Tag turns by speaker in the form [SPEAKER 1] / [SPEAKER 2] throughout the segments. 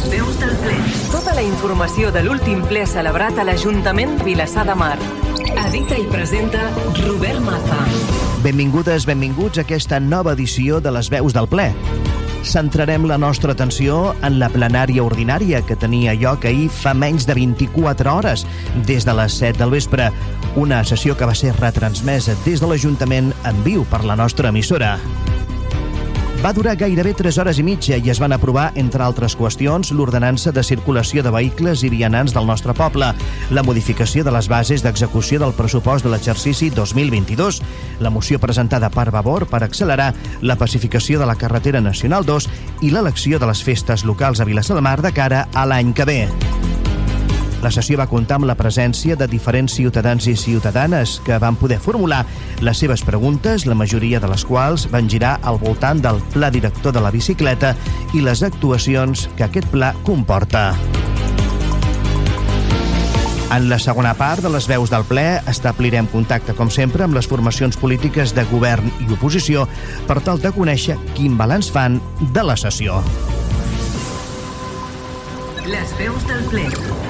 [SPEAKER 1] Les veus del ple. Tota la informació de l'últim ple celebrat a l'Ajuntament Vilassar de Mar. Edita i presenta Robert Maza.
[SPEAKER 2] Benvingudes, benvinguts a aquesta nova edició de les veus del ple. Centrarem la nostra atenció en la plenària ordinària que tenia lloc ahir fa menys de 24 hores, des de les 7 del vespre. Una sessió que va ser retransmesa des de l'Ajuntament en viu per la nostra emissora. Va durar gairebé 3 hores i mitja i es van aprovar, entre altres qüestions, l'ordenança de circulació de vehicles i vianants del nostre poble, la modificació de les bases d'execució del pressupost de l'exercici 2022, la moció presentada per Vavor per accelerar la pacificació de la carretera Nacional 2 i l'elecció de les festes locals a Vilassar de Mar de cara a l'any que ve. La sessió va comptar amb la presència de diferents ciutadans i ciutadanes que van poder formular les seves preguntes, la majoria de les quals van girar al voltant del pla director de la bicicleta i les actuacions que aquest pla comporta. En la segona part de les veus del ple establirem contacte, com sempre, amb les formacions polítiques de govern i oposició per tal de conèixer quin balanç fan de la sessió.
[SPEAKER 1] Les veus del ple.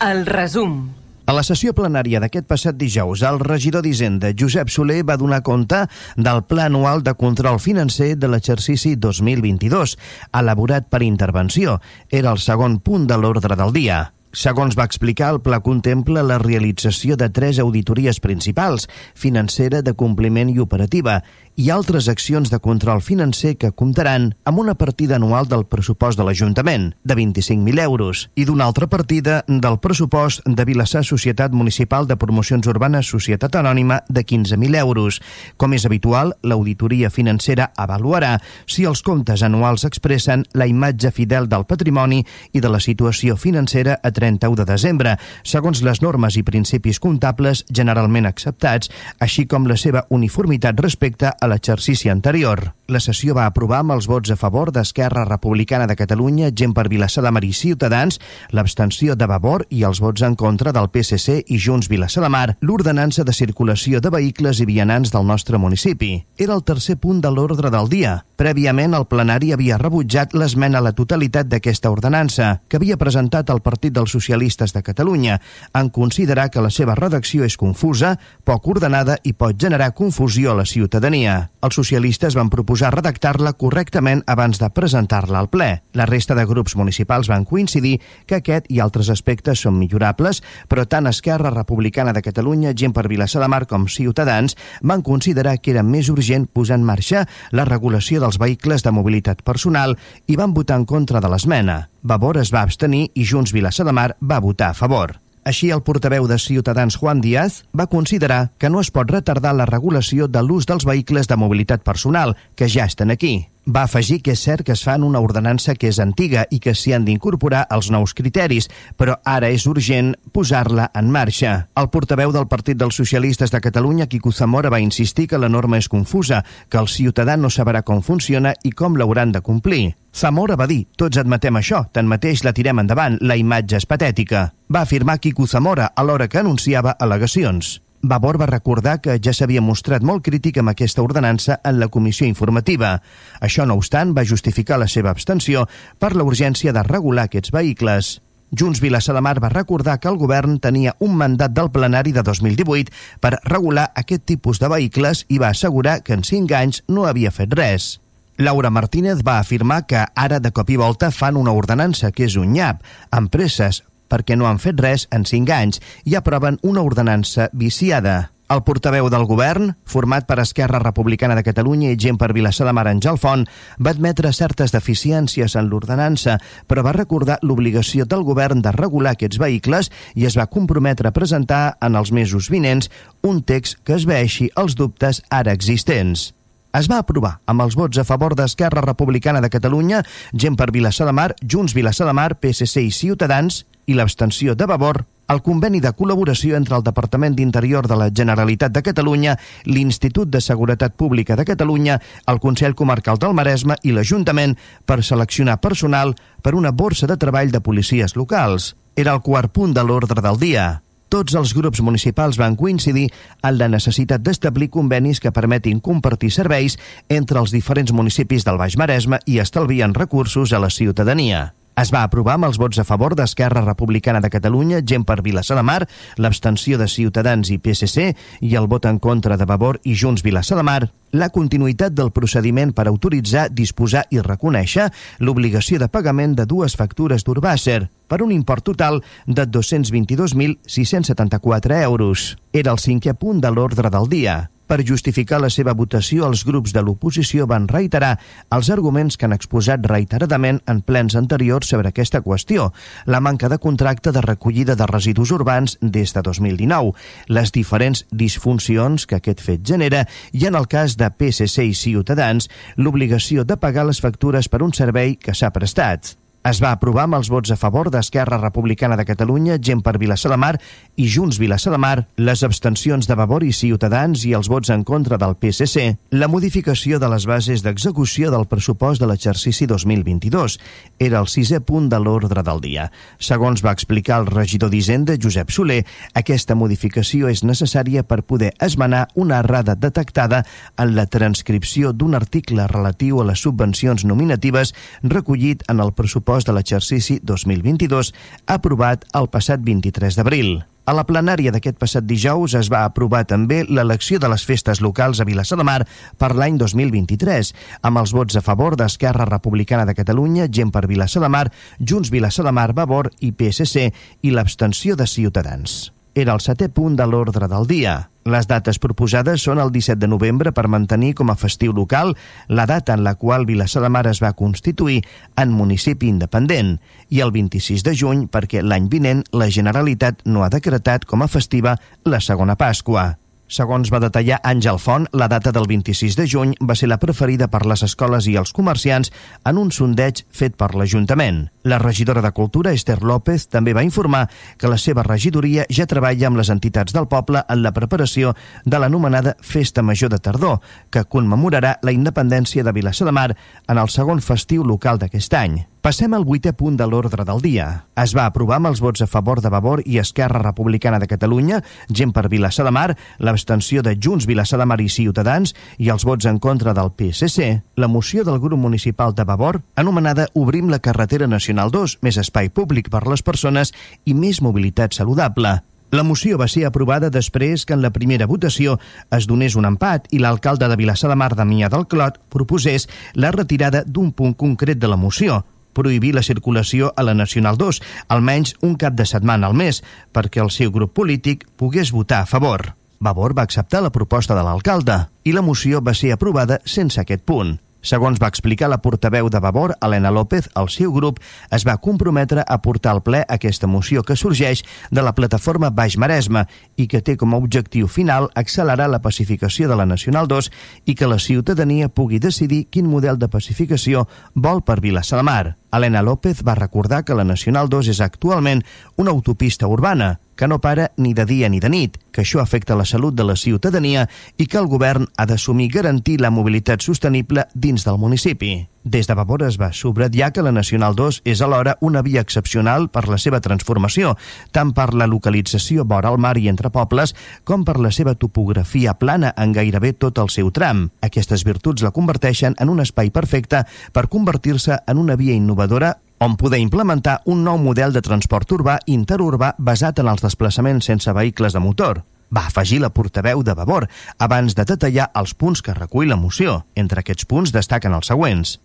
[SPEAKER 1] El resum.
[SPEAKER 2] A la sessió plenària d'aquest passat dijous, el regidor d'Hisenda, Josep Soler, va donar compte del Pla Anual de Control Financer de l'exercici 2022, elaborat per intervenció. Era el segon punt de l'ordre del dia. Segons va explicar, el pla contempla la realització de tres auditories principals, financera, de compliment i operativa, i altres accions de control financer que comptaran amb una partida anual del pressupost de l'Ajuntament, de 25.000 euros, i d'una altra partida del pressupost de Vilassar Societat Municipal de Promocions Urbanes Societat Anònima de 15.000 euros. Com és habitual, l'auditoria financera avaluarà si els comptes anuals expressen la imatge fidel del patrimoni i de la situació financera a 31 de desembre, segons les normes i principis comptables generalment acceptats, així com la seva uniformitat respecte a l'exercici anterior. La sessió va aprovar amb els vots a favor d'Esquerra Republicana de Catalunya, Gent per Vilassar de Mar i Ciutadans, l'abstenció de Vavor i els vots en contra del PSC i Junts Vilassar de Mar, l'ordenança de circulació de vehicles i vianants del nostre municipi. Era el tercer punt de l'ordre del dia. Prèviament, el plenari havia rebutjat l'esmena a la totalitat d'aquesta ordenança, que havia presentat el Partit dels Socialistes de Catalunya, en considerar que la seva redacció és confusa, poc ordenada i pot generar confusió a la ciutadania. Els socialistes van proposar redactar-la correctament abans de presentar-la al ple. La resta de grups municipals van coincidir que aquest i altres aspectes són millorables, però tant Esquerra Republicana de Catalunya, Gent per Vilassar de Mar com Ciutadans van considerar que era més urgent posar en marxa la regulació dels vehicles de mobilitat personal i van votar en contra de l'esmena. Vavor es va abstenir i Junts Vilassar de Mar va votar a favor. Així, el portaveu de Ciutadans, Juan Díaz, va considerar que no es pot retardar la regulació de l'ús dels vehicles de mobilitat personal, que ja estan aquí. Va afegir que és cert que es fa en una ordenança que és antiga i que s'hi han d'incorporar els nous criteris, però ara és urgent posar-la en marxa. El portaveu del Partit dels Socialistes de Catalunya, Quico Zamora, va insistir que la norma és confusa, que el ciutadà no sabrà com funciona i com l'hauran de complir. Zamora va dir, tots admetem això, tanmateix la tirem endavant, la imatge és patètica. Va afirmar Quico Zamora alhora que anunciava al·legacions. Vavor va recordar que ja s'havia mostrat molt crític amb aquesta ordenança en la comissió informativa. Això, no obstant, va justificar la seva abstenció per la urgència de regular aquests vehicles. Junts Vilassar de Mar va recordar que el govern tenia un mandat del plenari de 2018 per regular aquest tipus de vehicles i va assegurar que en cinc anys no havia fet res. Laura Martínez va afirmar que ara de cop i volta fan una ordenança que és un nyap, amb presses, perquè no han fet res en cinc anys i aproven una ordenança viciada. El portaveu del govern, format per Esquerra Republicana de Catalunya i gent per Vilassar de Mar Àngel Font, va admetre certes deficiències en l'ordenança, però va recordar l'obligació del govern de regular aquests vehicles i es va comprometre a presentar en els mesos vinents un text que es veixi els dubtes ara existents es va aprovar amb els vots a favor d'Esquerra Republicana de Catalunya, gent per Vilassar de Mar, Junts Vilassar de Mar, PSC i Ciutadans, i l'abstenció de Vavor, el conveni de col·laboració entre el Departament d'Interior de la Generalitat de Catalunya, l'Institut de Seguretat Pública de Catalunya, el Consell Comarcal del Maresme i l'Ajuntament per seleccionar personal per una borsa de treball de policies locals. Era el quart punt de l'ordre del dia. Tots els grups municipals van coincidir en la necessitat d'establir convenis que permetin compartir serveis entre els diferents municipis del Baix Maresme i estalvien recursos a la ciutadania. Es va aprovar amb els vots a favor d'Esquerra Republicana de Catalunya, gent per Vilassar de Mar, l'abstenció de Ciutadans i PSC i el vot en contra de Vavor i Junts Vilassar de Mar, la continuïtat del procediment per autoritzar, disposar i reconèixer l'obligació de pagament de dues factures d'Urbàcer per un import total de 222.674 euros. Era el cinquè punt de l'ordre del dia. Per justificar la seva votació, els grups de l'oposició van reiterar els arguments que han exposat reiteradament en plens anteriors sobre aquesta qüestió, la manca de contracte de recollida de residus urbans des de 2019, les diferents disfuncions que aquest fet genera i, en el cas de PSC i Ciutadans, l'obligació de pagar les factures per un servei que s'ha prestat. Es va aprovar amb els vots a favor d'Esquerra Republicana de Catalunya, Gent per Vilassar de Mar i Junts Vilassar de Mar, les abstencions de Vavor i Ciutadans i els vots en contra del PSC, la modificació de les bases d'execució del pressupost de l'exercici 2022. Era el sisè punt de l'ordre del dia. Segons va explicar el regidor d'Hisenda, Josep Soler, aquesta modificació és necessària per poder esmenar una errada detectada en la transcripció d'un article relatiu a les subvencions nominatives recollit en el pressupost pressupost de l'exercici 2022 aprovat el passat 23 d'abril. A la plenària d'aquest passat dijous es va aprovar també l'elecció de les festes locals a Vilassar de Mar per l'any 2023, amb els vots a favor d'Esquerra Republicana de Catalunya, Gent per Vilassar de Mar, Junts Vilassar de Mar, Vavor i PSC i l'abstenció de Ciutadans. Era el setè punt de l'ordre del dia. Les dates proposades són el 17 de novembre per mantenir com a festiu local la data en la qual Vilassar de Mar es va constituir en municipi independent i el 26 de juny perquè l'any vinent la Generalitat no ha decretat com a festiva la segona Pasqua. Segons va detallar Àngel Font, la data del 26 de juny va ser la preferida per les escoles i els comerciants en un sondeig fet per l'Ajuntament. La regidora de Cultura, Esther López, també va informar que la seva regidoria ja treballa amb les entitats del poble en la preparació de l'anomenada Festa Major de Tardor, que commemorarà la independència de Vilassar de Mar en el segon festiu local d'aquest any. Passem al vuitè punt de l'ordre del dia. Es va aprovar amb els vots a favor de Vavor i Esquerra Republicana de Catalunya, gent per Vilassar de Mar, l'abstenció de Junts, Vilassar de Mar i Ciutadans i els vots en contra del PSC, la moció del grup municipal de Vavor, anomenada Obrim la carretera nacional 2, més espai públic per les persones i més mobilitat saludable. La moció va ser aprovada després que en la primera votació es donés un empat i l'alcalde de Vilassar de Mar, Damià del Clot, proposés la retirada d'un punt concret de la moció, prohibir la circulació a la Nacional 2, almenys un cap de setmana al mes, perquè el seu grup polític pogués votar a favor. Vavor va acceptar la proposta de l'alcalde i la moció va ser aprovada sense aquest punt. Segons va explicar la portaveu de Vavor, Helena López, el seu grup es va comprometre a portar al ple aquesta moció que sorgeix de la plataforma Baix Maresme i que té com a objectiu final accelerar la pacificació de la Nacional 2 i que la ciutadania pugui decidir quin model de pacificació vol per Vilassar de Mar. Helena López va recordar que la Nacional 2 és actualment una autopista urbana, que no para ni de dia ni de nit, que això afecta la salut de la ciutadania i que el govern ha d'assumir garantir la mobilitat sostenible dins del municipi. Des de Vavor es va subratllar que la Nacional 2 és alhora una via excepcional per la seva transformació, tant per la localització vora el mar i entre pobles, com per la seva topografia plana en gairebé tot el seu tram. Aquestes virtuts la converteixen en un espai perfecte per convertir-se en una via innovadora on poder implementar un nou model de transport urbà interurbà basat en els desplaçaments sense vehicles de motor. Va afegir la portaveu de Vavor abans de detallar els punts que recull la moció. Entre aquests punts destaquen els següents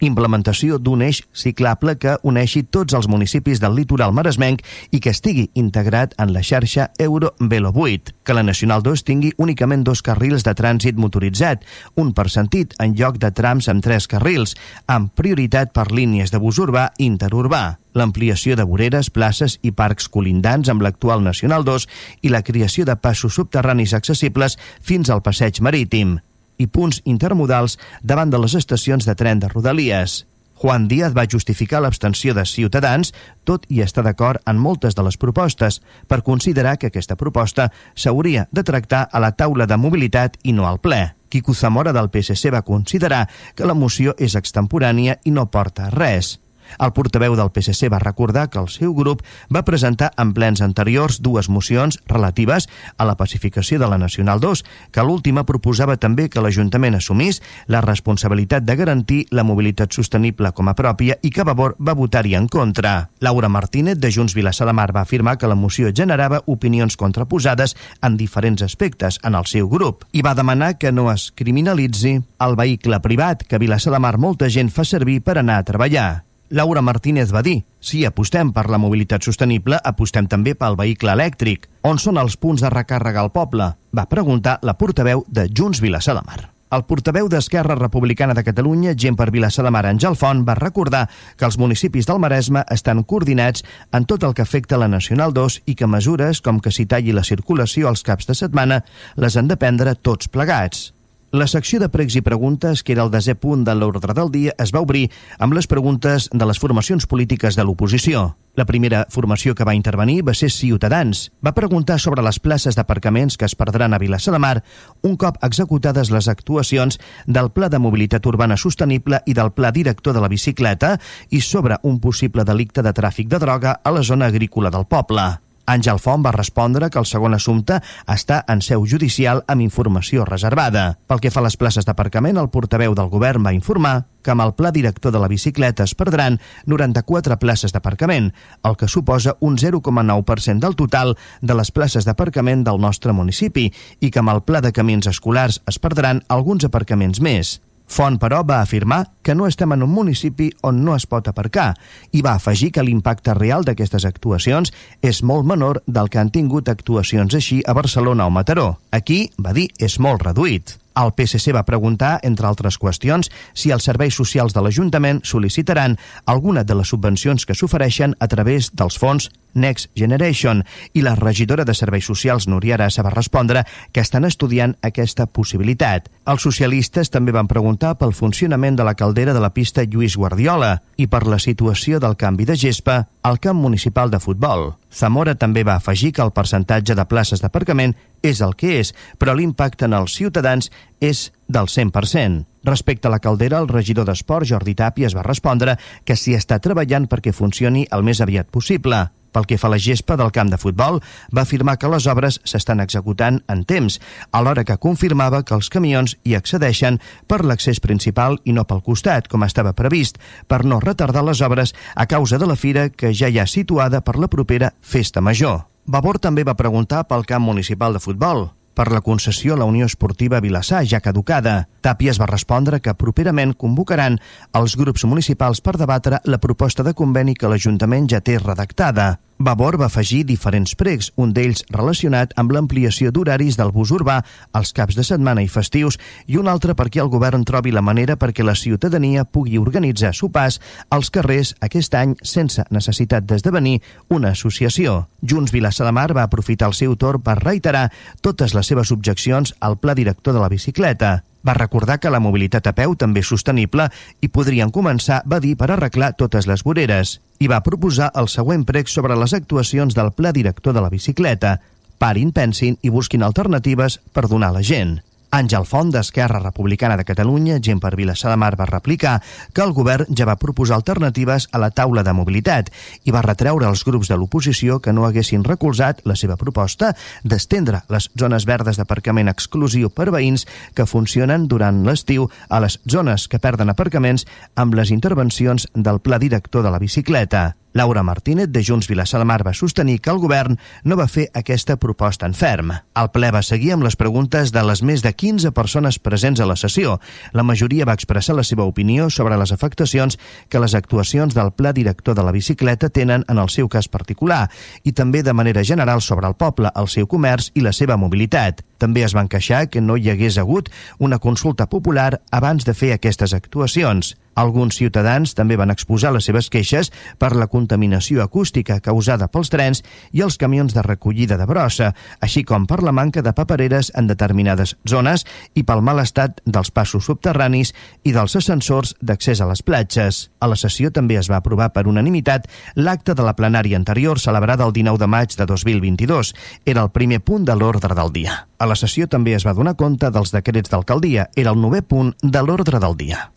[SPEAKER 2] implementació d'un eix ciclable que uneixi tots els municipis del litoral maresmenc i que estigui integrat en la xarxa Euro-Velo 8, que la Nacional 2 tingui únicament dos carrils de trànsit motoritzat, un per sentit en lloc de trams amb tres carrils, amb prioritat per línies de bus urbà i interurbà. L'ampliació de voreres, places i parcs colindants amb l'actual Nacional 2 i la creació de passos subterranis accessibles fins al passeig marítim i punts intermodals davant de les estacions de tren de Rodalies. Juan Díaz va justificar l'abstenció de Ciutadans, tot i estar d'acord en moltes de les propostes, per considerar que aquesta proposta s'hauria de tractar a la taula de mobilitat i no al ple. Quico Zamora del PSC va considerar que la moció és extemporània i no porta res. El portaveu del PSC va recordar que el seu grup va presentar en plens anteriors dues mocions relatives a la pacificació de la Nacional 2, que l'última proposava també que l'Ajuntament assumís la responsabilitat de garantir la mobilitat sostenible com a pròpia i que Vavor va votar-hi en contra. Laura Martínez, de Junts Vilassar de Mar, va afirmar que la moció generava opinions contraposades en diferents aspectes en el seu grup i va demanar que no es criminalitzi el vehicle privat que Vilassar de Mar molta gent fa servir per anar a treballar. Laura Martínez va dir, si apostem per la mobilitat sostenible, apostem també pel vehicle elèctric. On són els punts de recàrrega al poble? Va preguntar la portaveu de Junts Vilassar de Mar. El portaveu d'Esquerra Republicana de Catalunya, gent per Vilassar de Mar, Àngel Font, va recordar que els municipis del Maresme estan coordinats en tot el que afecta la Nacional 2 i que mesures com que s'hi talli la circulació als caps de setmana les han de prendre tots plegats. La secció de pregs i preguntes, que era el desè punt de l'ordre del dia, es va obrir amb les preguntes de les formacions polítiques de l'oposició. La primera formació que va intervenir va ser Ciutadans. Va preguntar sobre les places d'aparcaments que es perdran a Vilassar de Mar un cop executades les actuacions del Pla de Mobilitat Urbana Sostenible i del Pla Director de la Bicicleta i sobre un possible delicte de tràfic de droga a la zona agrícola del poble. Àngel Font va respondre que el segon assumpte està en seu judicial amb informació reservada. Pel que fa a les places d'aparcament, el portaveu del govern va informar que amb el pla director de la bicicleta es perdran 94 places d'aparcament, el que suposa un 0,9% del total de les places d'aparcament del nostre municipi i que amb el pla de camins escolars es perdran alguns aparcaments més. Font, però, va afirmar que no estem en un municipi on no es pot aparcar i va afegir que l'impacte real d'aquestes actuacions és molt menor del que han tingut actuacions així a Barcelona o Mataró. Aquí, va dir, és molt reduït. El PSC va preguntar, entre altres qüestions, si els serveis socials de l'Ajuntament sol·licitaran alguna de les subvencions que s'ofereixen a través dels fons Next Generation i la regidora de Serveis Socials, Núria Arassa, va respondre que estan estudiant aquesta possibilitat. Els socialistes també van preguntar pel funcionament de la caldera de la pista Lluís Guardiola i per la situació del canvi de gespa al camp municipal de futbol. Zamora també va afegir que el percentatge de places d'aparcament és el que és, però l'impacte en els ciutadans és del 100%. Respecte a la caldera, el regidor d'Esport, Jordi Tàpies, va respondre que s'hi està treballant perquè funcioni el més aviat possible. Pel que fa a la gespa del camp de futbol, va afirmar que les obres s'estan executant en temps, alhora que confirmava que els camions hi accedeixen per l'accés principal i no pel costat, com estava previst, per no retardar les obres a causa de la fira que ja hi ha situada per la propera Festa Major. Vavor també va preguntar pel camp municipal de futbol per la concessió a la Unió Esportiva Vilassar, ja caducada. Tàpies va respondre que properament convocaran els grups municipals per debatre la proposta de conveni que l'Ajuntament ja té redactada. Vavor va afegir diferents pregs, un d'ells relacionat amb l'ampliació d'horaris del bus urbà als caps de setmana i festius i un altre perquè el govern trobi la manera perquè la ciutadania pugui organitzar sopars als carrers aquest any sense necessitat d'esdevenir una associació. Junts Mar va aprofitar el seu torn per reiterar totes les seves objeccions al pla director de la bicicleta. Va recordar que la mobilitat a peu també és sostenible i podrien començar, va dir, per arreglar totes les voreres. I va proposar el següent prec sobre les actuacions del pla director de la bicicleta. Parin, pensin i busquin alternatives per donar a la gent. Àngel Font, d'Esquerra Republicana de Catalunya, gent per Vilassar de Mar, va replicar que el govern ja va proposar alternatives a la taula de mobilitat i va retreure als grups de l'oposició que no haguessin recolzat la seva proposta d'estendre les zones verdes d'aparcament exclusiu per veïns que funcionen durant l'estiu a les zones que perden aparcaments amb les intervencions del pla director de la bicicleta. Laura Martínez, de Junts Vilassar de Mar, va sostenir que el govern no va fer aquesta proposta en ferm. El ple va seguir amb les preguntes de les més de 15 persones presents a la sessió. La majoria va expressar la seva opinió sobre les afectacions que les actuacions del pla director de la bicicleta tenen en el seu cas particular i també de manera general sobre el poble, el seu comerç i la seva mobilitat. També es van queixar que no hi hagués hagut una consulta popular abans de fer aquestes actuacions. Alguns ciutadans també van exposar les seves queixes per la contaminació acústica causada pels trens i els camions de recollida de brossa, així com per la manca de papereres en determinades zones i pel mal estat dels passos subterranis i dels ascensors d'accés a les platges. A la sessió també es va aprovar per unanimitat l'acte de la plenària anterior celebrada el 19 de maig de 2022. Era el primer punt de l'ordre del dia. A la sessió també es va donar compte dels decrets d'alcaldia. Era el novè punt de l'ordre del dia.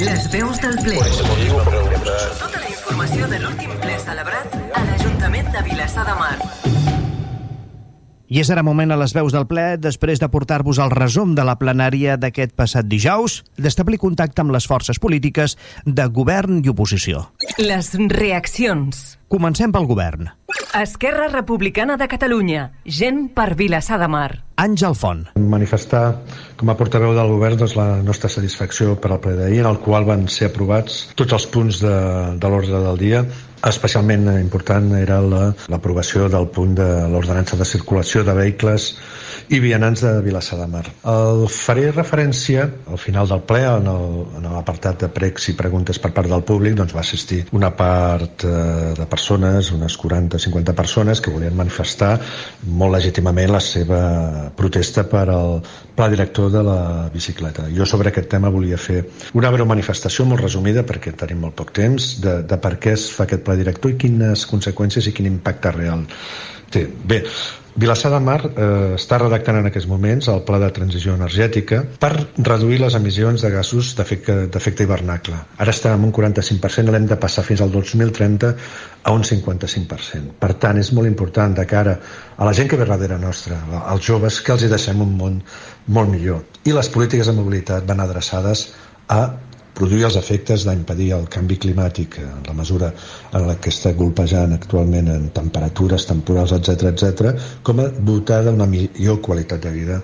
[SPEAKER 1] Les veus del ple. Tota la informació de l'últim ple celebrat a l'Ajuntament de Vilassar de Mar.
[SPEAKER 2] I és ara moment a les veus del ple, després de portar-vos el resum de la plenària d'aquest passat dijous, d'establir contacte amb les forces polítiques de govern i oposició.
[SPEAKER 1] Les reaccions.
[SPEAKER 2] Comencem pel govern.
[SPEAKER 1] Esquerra Republicana de Catalunya. Gent per Vilassar de Mar.
[SPEAKER 2] Àngel Font.
[SPEAKER 3] Manifestar com a portaveu del govern doncs, la nostra satisfacció per al ple d'ahir, en el qual van ser aprovats tots els punts de, de l'ordre del dia Especialment important era l'aprovació la, del punt de l'ordenança de circulació de vehicles i vianants de Vilassar de Mar. El faré referència al final del ple, en l'apartat de pregs i preguntes per part del públic, doncs va assistir una part eh, de persones, unes 40-50 persones, que volien manifestar molt legítimament la seva protesta per al pla director de la bicicleta. Jo sobre aquest tema volia fer una breu manifestació molt resumida, perquè tenim molt poc temps, de, de per què es fa aquest pla director i quines conseqüències i quin impacte real té. Bé, Vilassar de Mar eh, està redactant en aquests moments el pla de transició energètica per reduir les emissions de gasos d'efecte hivernacle. Ara estem en un 45%, l'hem de passar fins al 2030 a un 55%. Per tant, és molt important de cara a la gent que ve darrere nostra, als joves, que els hi deixem un món molt millor. I les polítiques de mobilitat van adreçades a produir els efectes d'impedir el canvi climàtic en la mesura en la que està golpejant actualment en temperatures temporals, etc etc, com a dotar d'una millor qualitat de vida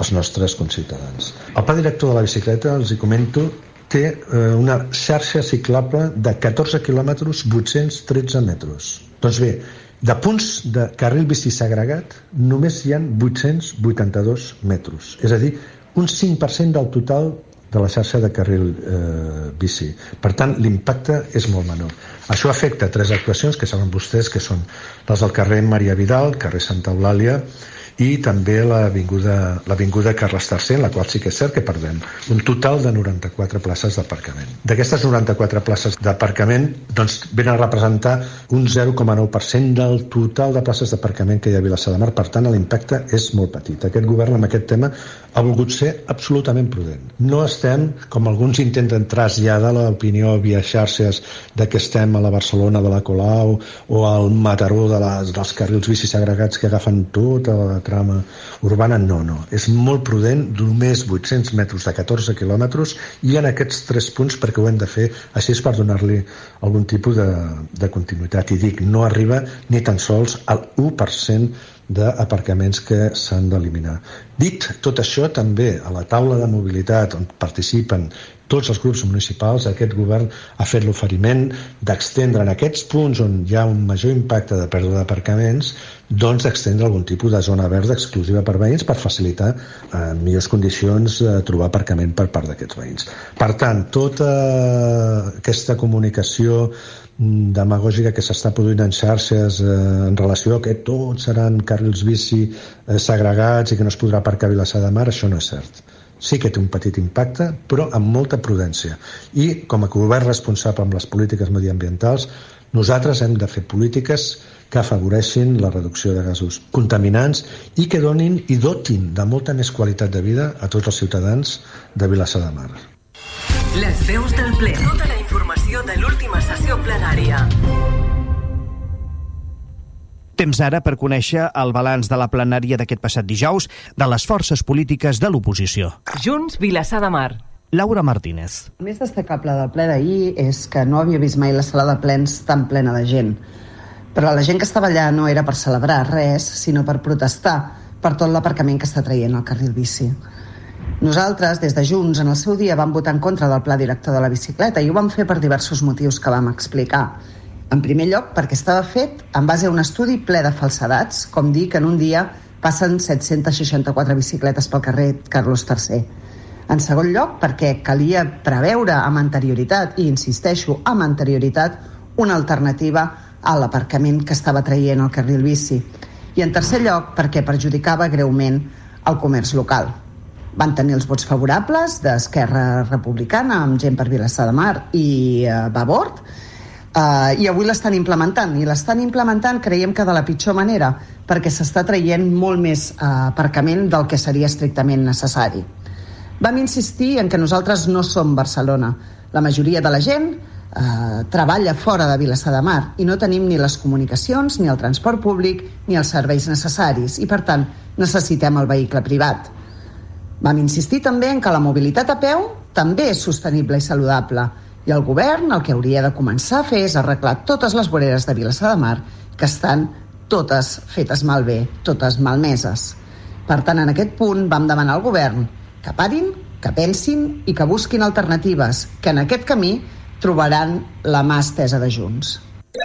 [SPEAKER 3] als nostres conciutadans. El pla director de la bicicleta, els hi comento, té eh, una xarxa ciclable de 14 quilòmetres 813 metres. Doncs bé, de punts de carril bici segregat només hi han 882 metres. És a dir, un 5% del total de la xarxa de carril eh, bici. Per tant, l'impacte és molt menor. Això afecta tres actuacions que saben vostès que són les del carrer Maria Vidal, carrer Santa Eulàlia, i també l'Avinguda Carles III, en la qual sí que és cert que perdem un total de 94 places d'aparcament. D'aquestes 94 places d'aparcament doncs, venen a representar un 0,9% del total de places d'aparcament que hi ha a Vilassar de Mar, per tant l'impacte és molt petit. Aquest govern amb aquest tema ha volgut ser absolutament prudent. No estem, com alguns intenten traslladar l'opinió via xarxes de que estem a la Barcelona de la Colau o al Mataró de les, dels carrils bicis agregats que agafen tota la trama urbana, no, no. És molt prudent, només 800 metres de 14 quilòmetres i en aquests tres punts perquè ho hem de fer així és per donar-li algun tipus de, de continuïtat. I dic, no arriba ni tan sols al 1% d'aparcaments que s'han d'eliminar. Dit tot això, també a la taula de mobilitat on participen tots els grups municipals, aquest govern ha fet l'oferiment d'extendre en aquests punts on hi ha un major impacte de pèrdua d'aparcaments, doncs d'extendre algun tipus de zona verda exclusiva per veïns per facilitar eh, millors condicions de trobar aparcament per part d'aquests veïns. Per tant, tota aquesta comunicació demagògica que s'està produint en xarxes eh, en relació a que tots seran carrils bici eh, segregats i que no es podrà aparcar a Vilassar de Mar, això no és cert sí que té un petit impacte, però amb molta prudència. I, com a govern responsable amb les polítiques mediambientals, nosaltres hem de fer polítiques que afavoreixin la reducció de gasos contaminants i que donin i dotin de molta més qualitat de vida a tots els ciutadans de Vilassar de Mar.
[SPEAKER 1] Les veus del ple. Tota la informació de l'última sessió plenària.
[SPEAKER 2] Temps ara per conèixer el balanç de la plenària d'aquest passat dijous de les forces polítiques de l'oposició.
[SPEAKER 1] Junts, Vilassar de Mar.
[SPEAKER 2] Laura Martínez.
[SPEAKER 4] El més destacable del ple d'ahir és que no havia vist mai la sala de plens tan plena de gent. Però la gent que estava allà no era per celebrar res, sinó per protestar per tot l'aparcament que està traient el carril bici. Nosaltres, des de Junts, en el seu dia vam votar en contra del pla director de la bicicleta i ho vam fer per diversos motius que vam explicar en primer lloc, perquè estava fet en base a un estudi ple de falsedats, com dir que en un dia passen 764 bicicletes pel carrer Carlos III. En segon lloc, perquè calia preveure amb anterioritat, i insisteixo, amb anterioritat, una alternativa a l'aparcament que estava traient el carril bici. I en tercer lloc, perquè perjudicava greument el comerç local. Van tenir els vots favorables d'Esquerra Republicana amb gent per Vilassar de Mar i eh, Babord, Uh, I avui l'estan implementant, i l'estan implementant creiem que de la pitjor manera, perquè s'està traient molt més uh, aparcament del que seria estrictament necessari. Vam insistir en que nosaltres no som Barcelona, La majoria de la gent eh, treballa fora de Vilassar de Mar i no tenim ni les comunicacions, ni el transport públic, ni els serveis necessaris i, per tant, necessitem el vehicle privat. Vam insistir també en que la mobilitat a peu també és sostenible i saludable i el govern el que hauria de començar a fer és arreglar totes les voreres de Vilassar de Mar que estan totes fetes malbé, totes malmeses. Per tant, en aquest punt vam demanar al govern que parin, que pensin i que busquin alternatives, que en aquest camí trobaran la mà estesa de Junts.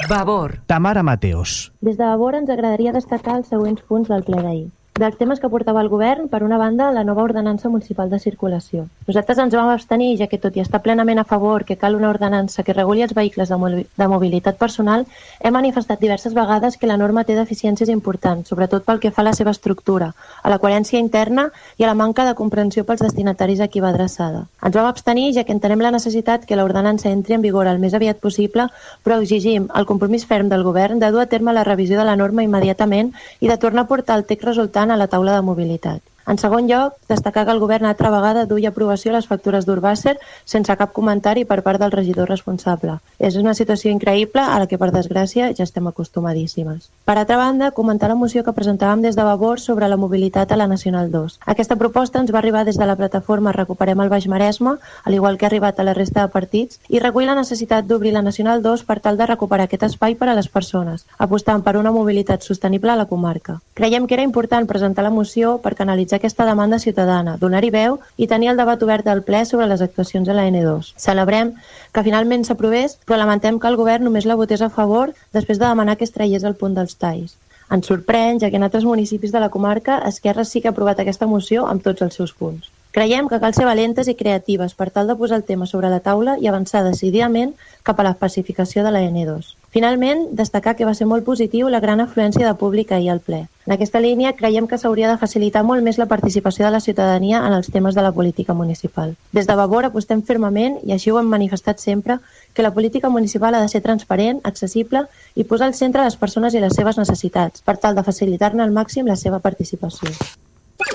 [SPEAKER 1] Vavor.
[SPEAKER 2] Tamara Mateos.
[SPEAKER 5] Des de Vavor ens agradaria destacar els següents punts del ple d'ahir. Dels temes que portava el govern, per una banda, la nova ordenança municipal de circulació. Nosaltres ens vam abstenir, ja que tot i estar plenament a favor que cal una ordenança que reguli els vehicles de, de mobilitat personal, hem manifestat diverses vegades que la norma té deficiències importants, sobretot pel que fa a la seva estructura, a la coherència interna i a la manca de comprensió pels destinataris a qui va adreçada. Ens vam abstenir, ja que entenem la necessitat que l'ordenança entri en vigor el més aviat possible, però exigim el compromís ferm del govern de dur a terme la revisió de la norma immediatament i de tornar a portar el text resultant a la taula de mobilitat. En segon lloc, destacar que el govern altra vegada duia aprovació a les factures d'Urbàcer sense cap comentari per part del regidor responsable. És una situació increïble a la que, per desgràcia, ja estem acostumadíssimes. Per altra banda, comentar la moció que presentàvem des de Vavor sobre la mobilitat a la Nacional 2. Aquesta proposta ens va arribar des de la plataforma Recuperem el Baix Maresme, al igual que ha arribat a la resta de partits, i recull la necessitat d'obrir la Nacional 2 per tal de recuperar aquest espai per a les persones, apostant per una mobilitat sostenible a la comarca. Creiem que era important presentar la moció per canalitzar aquesta demanda ciutadana, donar-hi veu i tenir el debat obert del ple sobre les actuacions de la N2. Celebrem que finalment s'aprovés, però lamentem que el govern només la votés a favor després de demanar que es traiés el punt dels talls. Ens sorprèn, ja que en altres municipis de la comarca Esquerra sí que ha aprovat aquesta moció amb tots els seus punts. Creiem que cal ser valentes i creatives per tal de posar el tema sobre la taula i avançar decididament cap a la pacificació de la N2. Finalment, destacar que va ser molt positiu la gran afluència de públic ahir al ple. En aquesta línia, creiem que s'hauria de facilitar molt més la participació de la ciutadania en els temes de la política municipal. Des de Vavor apostem fermament, i així ho hem manifestat sempre, que la política municipal ha de ser transparent, accessible i posar al centre les persones i les seves necessitats, per tal de facilitar-ne al màxim la seva participació.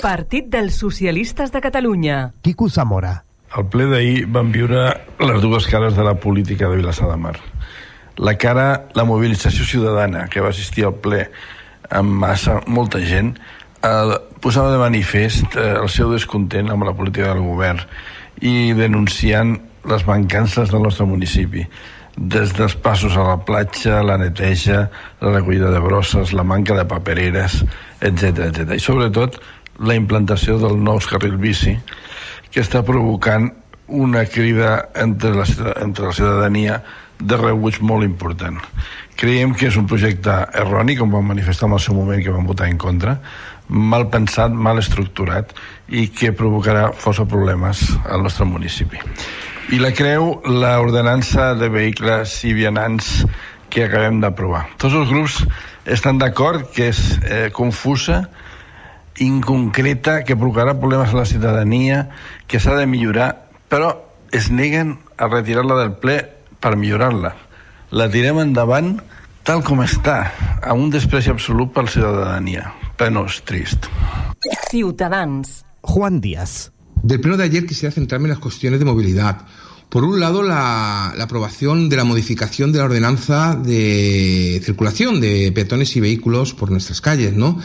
[SPEAKER 1] Partit dels Socialistes de Catalunya.
[SPEAKER 2] Quico Zamora.
[SPEAKER 6] Al ple d'ahir vam viure les dues cares de la política de Vilassar de Mar. La cara, la mobilització ciutadana que va assistir al ple amb massa, molta gent, eh, posava de manifest eh, el seu descontent amb la política del govern i denunciant les mancances del nostre municipi des dels passos a la platja, la neteja, la recollida de brosses, la manca de papereres, etc etc. I sobretot la implantació del nous carril bici que està provocant una crida entre la, entre la ciutadania de rebuig molt important. Creiem que és un projecte erroni, com vam manifestar en el seu moment que vam votar en contra, mal pensat, mal estructurat i que provocarà força problemes al nostre municipi. I la creu l'ordenança de vehicles i vianants que acabem d'aprovar. Tots els grups estan d'acord que és eh, confusa, inconcreta que provocarà problemes a la ciutadania, que s'ha de millorar, però es neguen a retirar-la del ple per millorar-la. La tirem endavant tal com està, a un despreci absolut per la ciutadania. Penós, trist.
[SPEAKER 1] Ciutadans.
[SPEAKER 2] Juan Díaz.
[SPEAKER 7] Del pleno de ayer quisiera centrarme en las cuestiones de movilidad. Por un lado, la, la, aprobación de la modificación de la ordenanza de circulación de peatones y vehículos por nuestras calles, ¿no?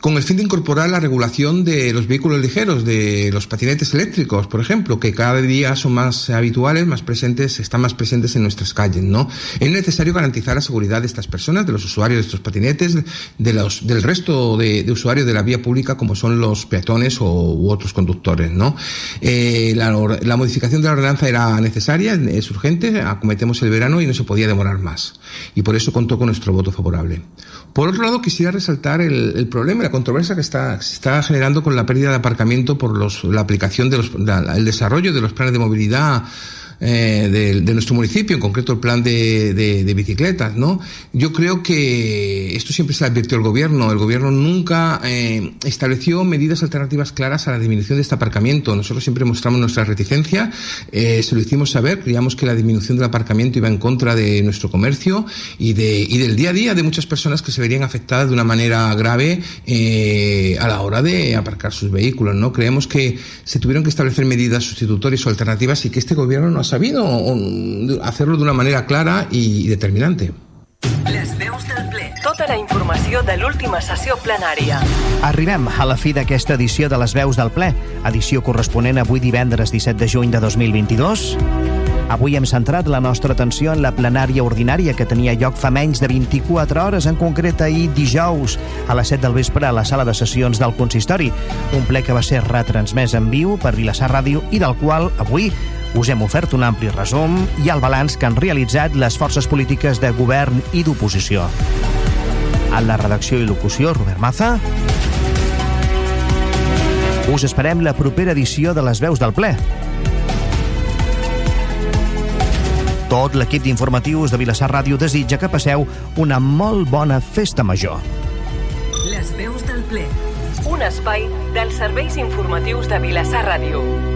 [SPEAKER 7] Con el fin de incorporar la regulación de los vehículos ligeros, de los patinetes eléctricos, por ejemplo, que cada día son más habituales, más presentes, están más presentes en nuestras calles, ¿no? Es necesario garantizar la seguridad de estas personas, de los usuarios de estos patinetes, de los, del resto de, de usuarios de la vía pública, como son los peatones o, u otros conductores, ¿no? Eh, la, la modificación de la ordenanza era necesaria, es urgente, acometemos el verano y no se podía demorar más. Y por eso contó con nuestro voto favorable. Por otro lado, quisiera resaltar el, el problema la controversia que está, se está generando con la pérdida de aparcamiento por los, la aplicación de los, la, el desarrollo de los planes de movilidad eh, de, nuestro municipio, en concreto el plan de, de, de, bicicletas, ¿no? Yo creo que esto siempre se advirtió el gobierno. El gobierno nunca eh, estableció medidas alternativas claras a la disminución de este aparcamiento. Nosotros siempre mostramos nuestra reticencia, eh, se lo hicimos saber, creíamos que la disminución del aparcamiento iba en contra de nuestro comercio y, de, y del día a día de muchas personas que se verían afectadas de una manera grave eh, a la hora de aparcar sus vehículos, ¿no? Creemos que se tuvieron que establecer medidas sustitutorias o alternativas y que este gobierno no ha sabido hacerlo de una manera clara y determinante.
[SPEAKER 1] Les veus del ple. Tota la informació de l'última sessió plenària.
[SPEAKER 2] Arribem a la fi d'aquesta edició de les veus del ple, edició corresponent avui divendres 17 de juny de 2022. Avui hem centrat la nostra atenció en la plenària ordinària que tenia lloc fa menys de 24 hores, en concret ahir dijous a les 7 del vespre a la sala de sessions del consistori, un ple que va ser retransmès en viu per Vilassar Ràdio i del qual avui us hem ofert un ampli resum i el balanç que han realitzat les forces polítiques de govern i d'oposició. En la redacció i locució, Robert Maza. Us esperem la propera edició de les veus del ple. Tot l'equip d'informatius de Vilassar Ràdio desitja que passeu una molt bona festa major.
[SPEAKER 1] Les veus del ple. Un espai dels serveis informatius de Vilassar Ràdio.